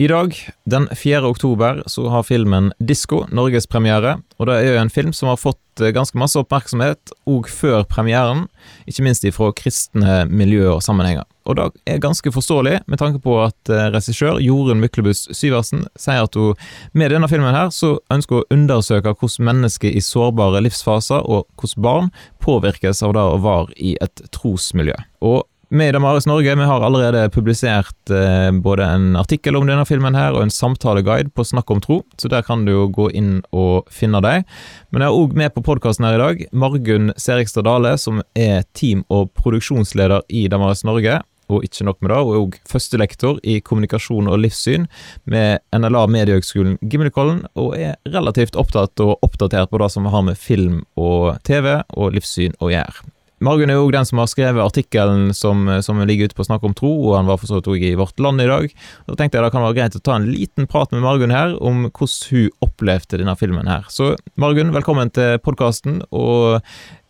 I dag, den 4. oktober, så har filmen Disko norgespremiere. Og det er jo en film som har fått eh, ganske masse oppmerksomhet òg før premieren, ikke minst ifra kristne miljøer og sammenhenger. Og det er ganske forståelig, med tanke på at eh, regissør Jorunn Myklebust Syversen sier at hun med denne filmen her så ønsker å undersøke hvordan mennesker i sårbare livsfaser og hvordan barn påvirkes av det å være i et trosmiljø. Og vi i Damaris Norge vi har allerede publisert eh, både en artikkel om denne filmen her og en samtaleguide på Snakk om tro, så der kan du jo gå inn og finne deg. Men jeg er òg med på podkasten her i dag Margunn Serigstad Dale, som er team- og produksjonsleder i Damaris Norge. Og ikke nok med det, hun er òg førstelektor i kommunikasjon og livssyn med NLA Mediehøgskolen Gimlekollen, og er relativt opptatt og oppdatert på det som har med film og TV og livssyn å gjøre. Margunn er jo den som har skrevet artikkelen som, som, ligger ute på Snakk om tro, og han var for så vidt òg i Vårt Land i dag. Da tenkte jeg det kan være greit å ta en liten prat med Margunn her om hvordan hun opplevde denne filmen her. Så Margunn, velkommen til podkasten, og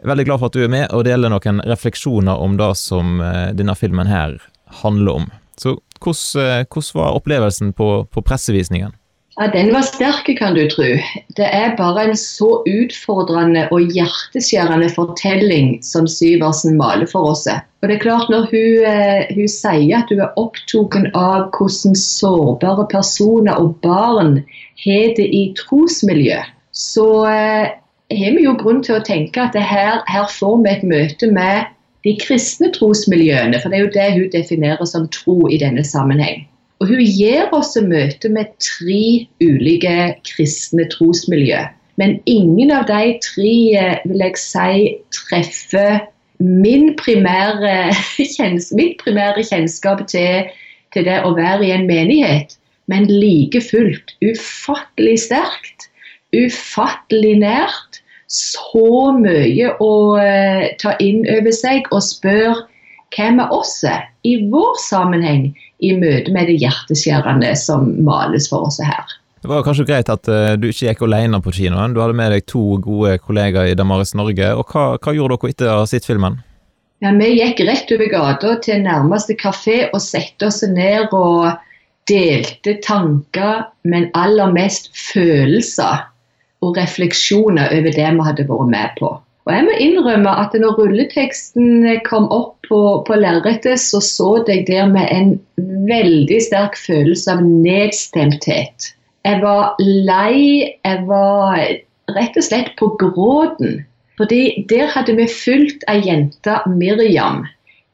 veldig glad for at du er med og deler noen refleksjoner om det som eh, denne filmen her handler om. Så hvordan, eh, hvordan var opplevelsen på, på pressevisningen? Ja, Den var sterk, kan du tro. Det er bare en så utfordrende og hjerteskjærende fortelling som Syversen maler for oss. Og det er klart Når hun, eh, hun sier at hun er opptatt av hvordan sårbare personer og barn har det i trosmiljø, så eh, har vi jo grunn til å tenke at her, her får vi et møte med de kristne trosmiljøene, for det er jo det hun definerer som tro i denne sammenheng. Og Hun gir oss møte med tre ulike kristne trosmiljø. Men ingen av de tre eh, vil jeg si treffer min primære, mitt primære kjennskap til, til, det å være i en menighet. Men like fullt ufattelig sterkt, ufattelig nært. Så mye å uh, ta inn over seg og spørre hvem er oss i vår sammenheng i møte med det hjerteskjærende som males for oss her. Det var kanskje greit at uh, du ikke gikk alene på kinoen. Du hadde med deg to gode kollegaer i Damaris Norge. og Hva, hva gjorde dere etter å ha sett filmen? Ja, Vi gikk rett over gata til nærmeste kafé og satte oss ned og delte tanker, men aller mest følelser og refleksjoner over det vi hadde vært med på. Og jeg må innrømme at når rulleteksten kom opp på, på lerretet, så så jeg der med en veldig sterk følelse av nedstemthet. Jeg var lei, jeg var rett og slett på gråten. Fordi der hadde vi fulgt ei jente, Miriam,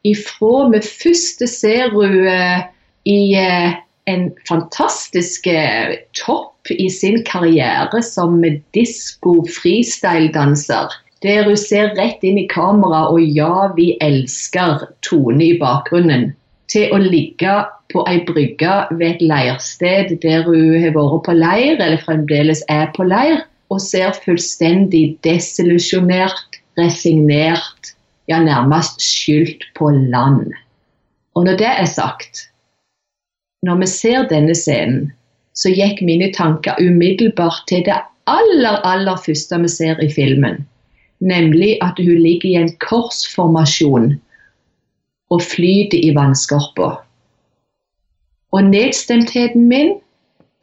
ifra vi først ser henne i eh, en fantastisk eh, topp i sin karriere som disko-freestyle-danser der hun ser rett inn i kamera og 'ja, vi elsker' tone i bakgrunnen, til å ligge på ei brygge ved et leirsted der hun har vært på leir, eller fremdeles er på leir, og ser fullstendig desillusjonert, resignert, ja, nærmest skyldt på land. Og når det er sagt, når vi ser denne scenen, så gikk mine tanker umiddelbart til det aller, aller første vi ser i filmen nemlig at hun ligger i en korsformasjon og flyter i vannskorpa. Og nedstemtheten min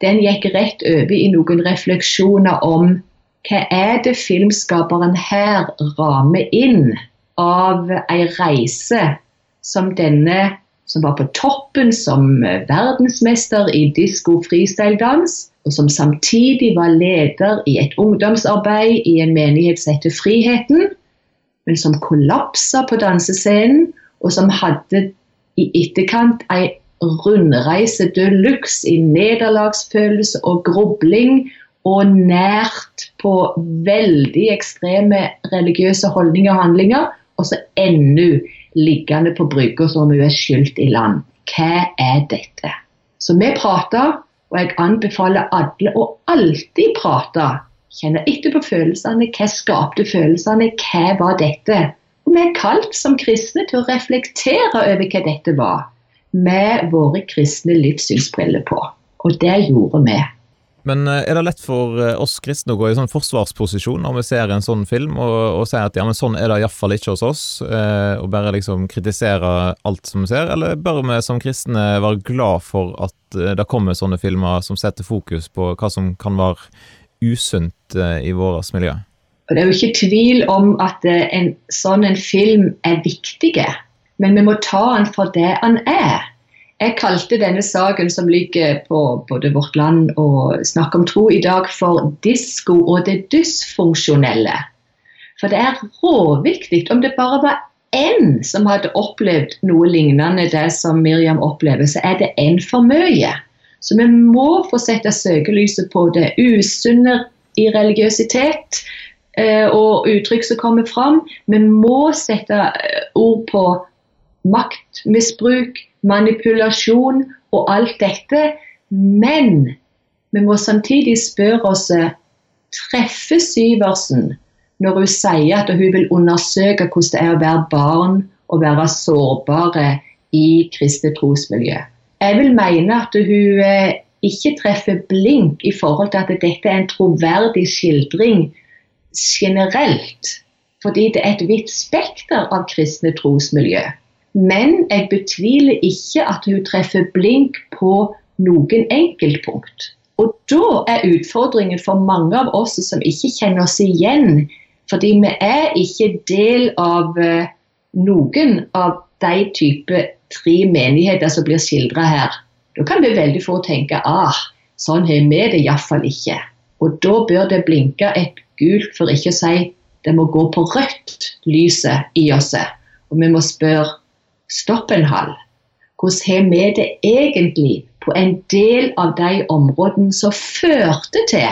den gikk rett over i noen refleksjoner om hva er det filmskaperen her rammer inn av ei reise som denne, som var på toppen som verdensmester i disko freestyle-dans, og som samtidig var leder i et ungdomsarbeid i en menighet som heter Friheten, men som kollapsa på dansescenen, og som hadde i etterkant ei rundreise de luxe i nederlagsfølelse og grubling, og nært på veldig ekstreme religiøse holdninger og handlinger, og så ennå liggende på brygga som hun er skyldt i land. Hva er dette? Så vi prata og jeg anbefaler alle å alltid prate. Kjenne etter på følelsene. Hva skapte følelsene? Hva var dette? Og vi er kalt som kristne til å reflektere over hva dette var, med våre kristne livssynsbriller på. Og det gjorde vi. Men eh, er det lett for eh, oss kristne å gå i sånn forsvarsposisjon når vi ser en sånn film, og, og si at ja, men sånn er det iallfall ikke hos oss, eh, og bare liksom kritisere alt som vi ser, eller bør vi som kristne være glad for at eh, det kommer sånne filmer som setter fokus på hva som kan være usunt i vårt miljø? Det er jo ikke tvil om at en sånn en film er viktig, men vi må ta den for det den er. Jeg kalte denne saken som ligger på både Vårt Land og Snakk om tro i dag, for disko og det dysfunksjonelle. For det er råviktig. Om det bare var én som hadde opplevd noe lignende det som Miriam opplever, så er det én for mye. Så vi må få sette søkelyset på det usunne i religiøsitet eh, og uttrykk som kommer fram. Vi må sette eh, ord på maktmisbruk, manipulasjon og alt dette. Men vi må samtidig spørre oss treffer Syversen når hun sier at hun vil undersøke hvordan det er å være barn og være sårbare i kristent trosmiljø. Jeg vil mene at hun eh, ikke treffer blink i forhold til at dette er en troverdig skildring generelt. Fordi det er et vidt spekter av kristne trosmiljø. Men jeg betviler ikke at hun treffer blink på noen enkeltpunkt. Og da er utfordringen for mange av oss som ikke kjenner oss igjen, fordi vi er ikke del av eh, noen av de type tre menigheter som blir skildra her. Da kan vi veldig få tenke ah, sånn har vi det iallfall ikke. Og da bør det blinke et gult, for ikke å si det må gå på rødt, lyset i oss. Og vi må spørre Stopp en hal. Hvordan har vi det egentlig på en del av de områdene som førte til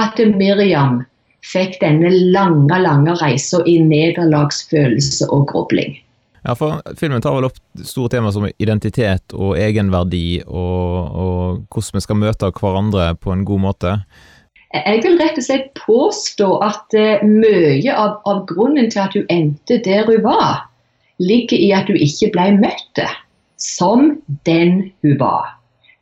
at Miriam fikk denne lange, lange reisa i nederlagsfølelse og grobling? Ja, for Filmen tar vel opp store temaer som identitet og egenverdi, og, og hvordan vi skal møte hverandre på en god måte. Jeg vil rett og slett påstå at uh, mye av, av, grunnen til at hun endte der hun var, ligger i at hun ikke ble møtt som den hun var.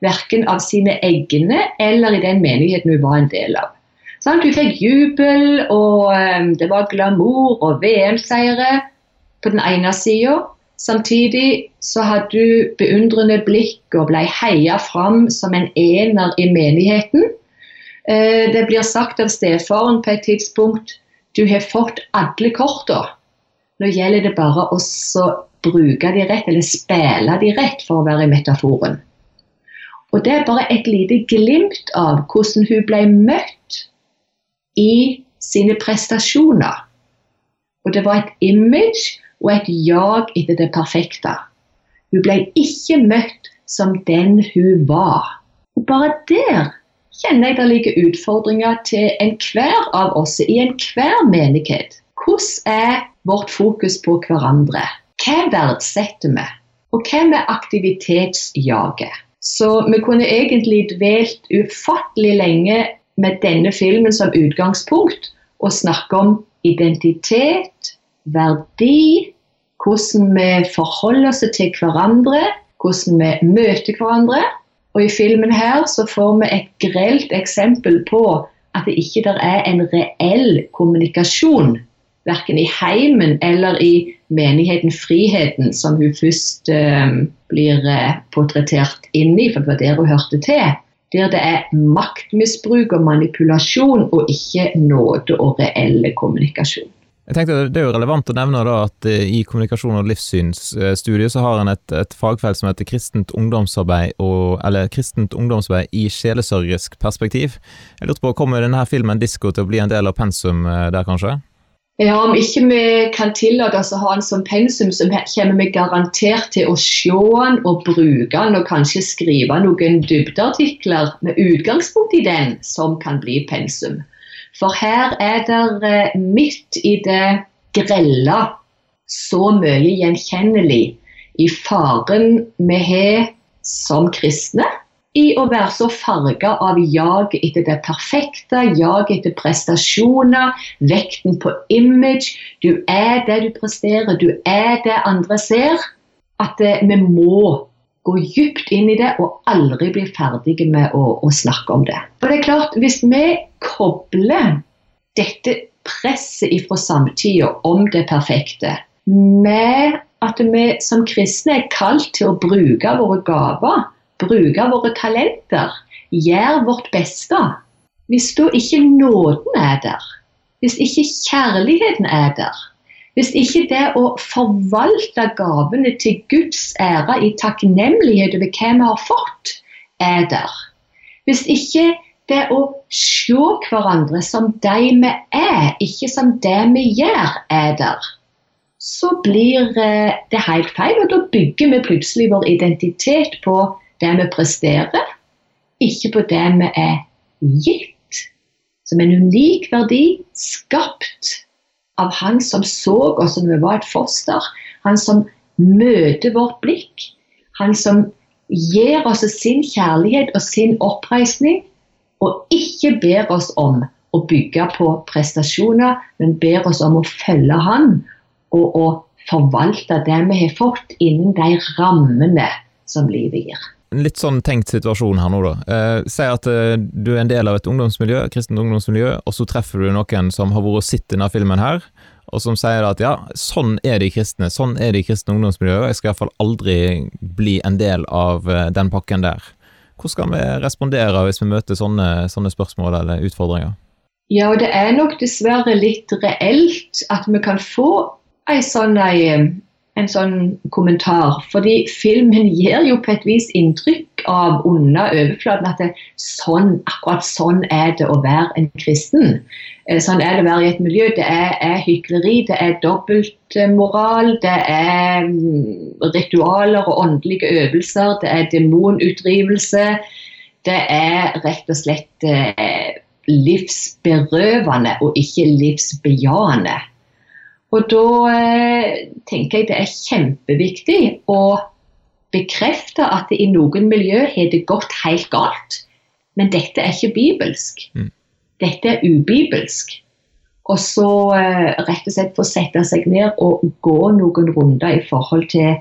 Verken av sine egne eller i den menigheten hun var en del av. Sånn, hun fikk jubel, og um, det var glamour og VM-seire på den ene sida. Samtidig så hadde hun beundrende blikk og ble heia fram som en ener i menigheten. Uh, det blir sagt av stefaren på et tidspunkt du har fått alle kortene. Nå gjelder det bare å bruke de rett, eller spille de rett, for å være i metaforen. Og Det er bare et lite glimt av hvordan hun ble møtt i sine prestasjoner. Og Det var et image og et jag etter det perfekte. Hun ble ikke møtt som den hun var. Og Bare der kjenner jeg det ligger utfordringer til enhver av oss i enhver menighet. Hvordan er vårt fokus på hverandre. Hva verdsetter vi? Og hva er aktivitetsjaget? Så vi kunne egentlig dvelt ufattelig lenge med denne filmen som utgangspunkt og snakke om identitet, verdi, hvordan vi forholder oss til hverandre, hvordan vi møter hverandre. Og i filmen her så får vi et grelt eksempel på at det ikke er en reell kommunikasjon verken i heimen eller i menigheten Friheten, som hun først eh, blir eh, portrettert inn i, for det var der hun hørte til. Der det er maktmisbruk og manipulasjon, og ikke nåde og reelle kommunikasjon. Jeg tenkte Det er jo relevant å nevne da at eh, i kommunikasjon- og livssynsstudiet så har en et, et, fagfelt som heter kristent ungdomsarbeid, og, eller kristent ungdomsarbeid i sjelesørgisk perspektiv. Jeg lurte på, Kommer denne filmen Disko til å bli en del av pensum eh, der, kanskje? Ja, Om ikke vi kan tillate oss å ha en sånn pensum, så kommer vi garantert til å se den og bruke den, og kanskje skrive noen dybdeartikler med utgangspunkt i den, som kan bli pensum. For her er det eh, midt i det grelle så mye gjenkjennelig i faren vi har som kristne i å være så farga av jag etter det perfekte, jag etter prestasjoner, vekten på image. Du er det du presterer, du er det andre ser. At det, vi må gå dypt inn i det og aldri bli ferdige med å, å snakke om det. Og det er klart, Hvis vi kobler dette presset fra samtida om det perfekte med at vi som kristne er kalt til å bruke våre gaver, bruke våre talenter, gjøre vårt beste Hvis da ikke nåden er der, hvis ikke kjærligheten er der, hvis ikke det å forvalte gavene til Guds ære i takknemlighet over hva vi har fått, er der. Hvis ikke det å se hverandre som de vi er, ikke som det vi gjør, er der, så blir eh, det helt feil. Og da bygger vi plutselig vår identitet på det vi presterer, ikke på det vi er gitt. Som en unik verdi, skapt av Han som så oss som vi var et foster. Han som møter vårt blikk. Han som gir oss sin kjærlighet og sin oppreisning, og ikke ber oss om å bygge på prestasjoner, men ber oss om å følge Han og å forvalte det vi har fått, innen de rammene som livet gir. En litt sånn tenkt situasjon her nå, da. Eh, si at eh, du er en del av et ungdomsmiljø, kristent ungdomsmiljø, og så treffer du noen som har vært og sett denne filmen her, og som sier at ja, sånn er de kristne, sånn er de kristne ungdomsmiljøet, og jeg skal iallfall aldri bli en del av eh, den pakken der. Hvordan skal vi respondere hvis vi møter sånne, sånne spørsmål eller utfordringer? Ja, og det er nok dessverre litt reelt at vi kan få en sånn, en sånn kommentar. Fordi filmen gir jo på et vis inntrykk av under overflaten at det, sånn, akkurat sånn er det å være en kristen. Eh, sånn er det å være i et miljø. Det er, er hykleri, det er dobbeltmoral, det er mm, ritualer og åndelige øvelser, det er demonutdrivelse. Det er rett og slett eh, livsberøvende og ikke livsbejaende. Og da eh, tenker jeg det er kjempeviktig å bekrefte at det i noen miljø har det gått helt galt. Men dette er ikke bibelsk. Mm. Dette er ubibelsk. Og så eh, rett og slett få sette seg ned og gå noen runder i forhold til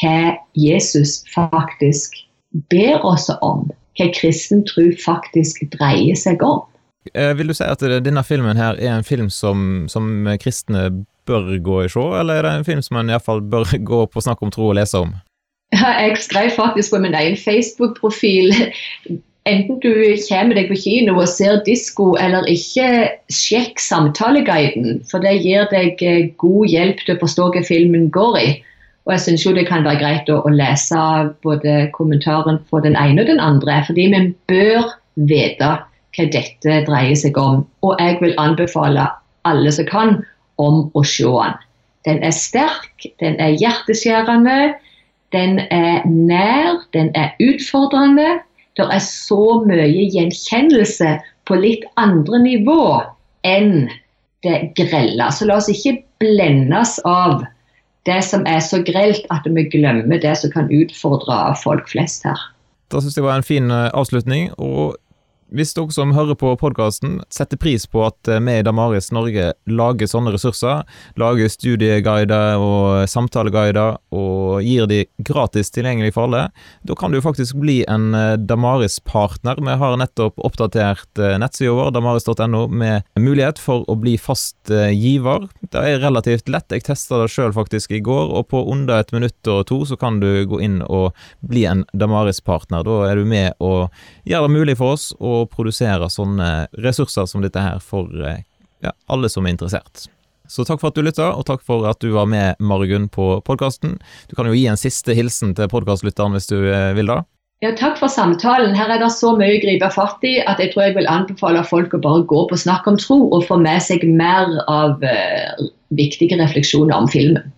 hva Jesus faktisk ber oss om. Hva kristen tro faktisk dreier seg om. Eh, vil du si at denne filmen her er en film som, som kristne bør gå i se, eller er det en film som en iallfall bør gå på snakk om tro og lese om? Jeg skrev faktisk på min egen Facebook-profil enten du kommer deg på kino og ser disko eller ikke, sjekk samtaleguiden. For det gir deg eh, god hjelp til å forstå hva filmen går i. Og jeg syns jo det kan være greit å, å, lese både kommentaren på den ene og den andre. Fordi vi bør vite hva dette dreier seg om. Og jeg vil anbefale alle som kan, om å se den. Den er sterk, den er hjerteskjærende, den er nær, den er utfordrende. Det er så mye gjenkjennelse på litt andre nivå enn det grelle. Så la oss ikke blendes av det som er så grelt at vi glemmer det som kan utfordre folk flest her. Da syns jeg var en fin eh, avslutning. og hvis dere som hører på podkasten setter pris på at eh, vi i Damaris Norge lager sånne ressurser, lager studieguider og samtaleguider og gir de gratis tilgjengelig for alle, da kan du faktisk bli en eh, Damaris-partner. Vi har nettopp oppdatert eh, nettsida vår, damaris.no, med mulighet for å bli fast giver. Det er relativt lett, jeg testa det sjøl faktisk i går, og på under et minutt og to så kan du gå inn og bli en Damaris-partner. Da er du med og gjør det mulig for oss å produsere sånne ressurser som dette her for eh, ja, alle som er interessert. Så takk for at du lytta, og takk for at du var med, Margunn, på podkasten. Du kan jo gi en siste hilsen til podkastlytteren hvis du eh, vil da. Ja, takk for samtalen. Her er det så mye å gripe fatt i at jeg tror jeg vil anbefale folk å bare gå på Snakk om tro og få med seg mer av uh, viktige refleksjoner om filmen.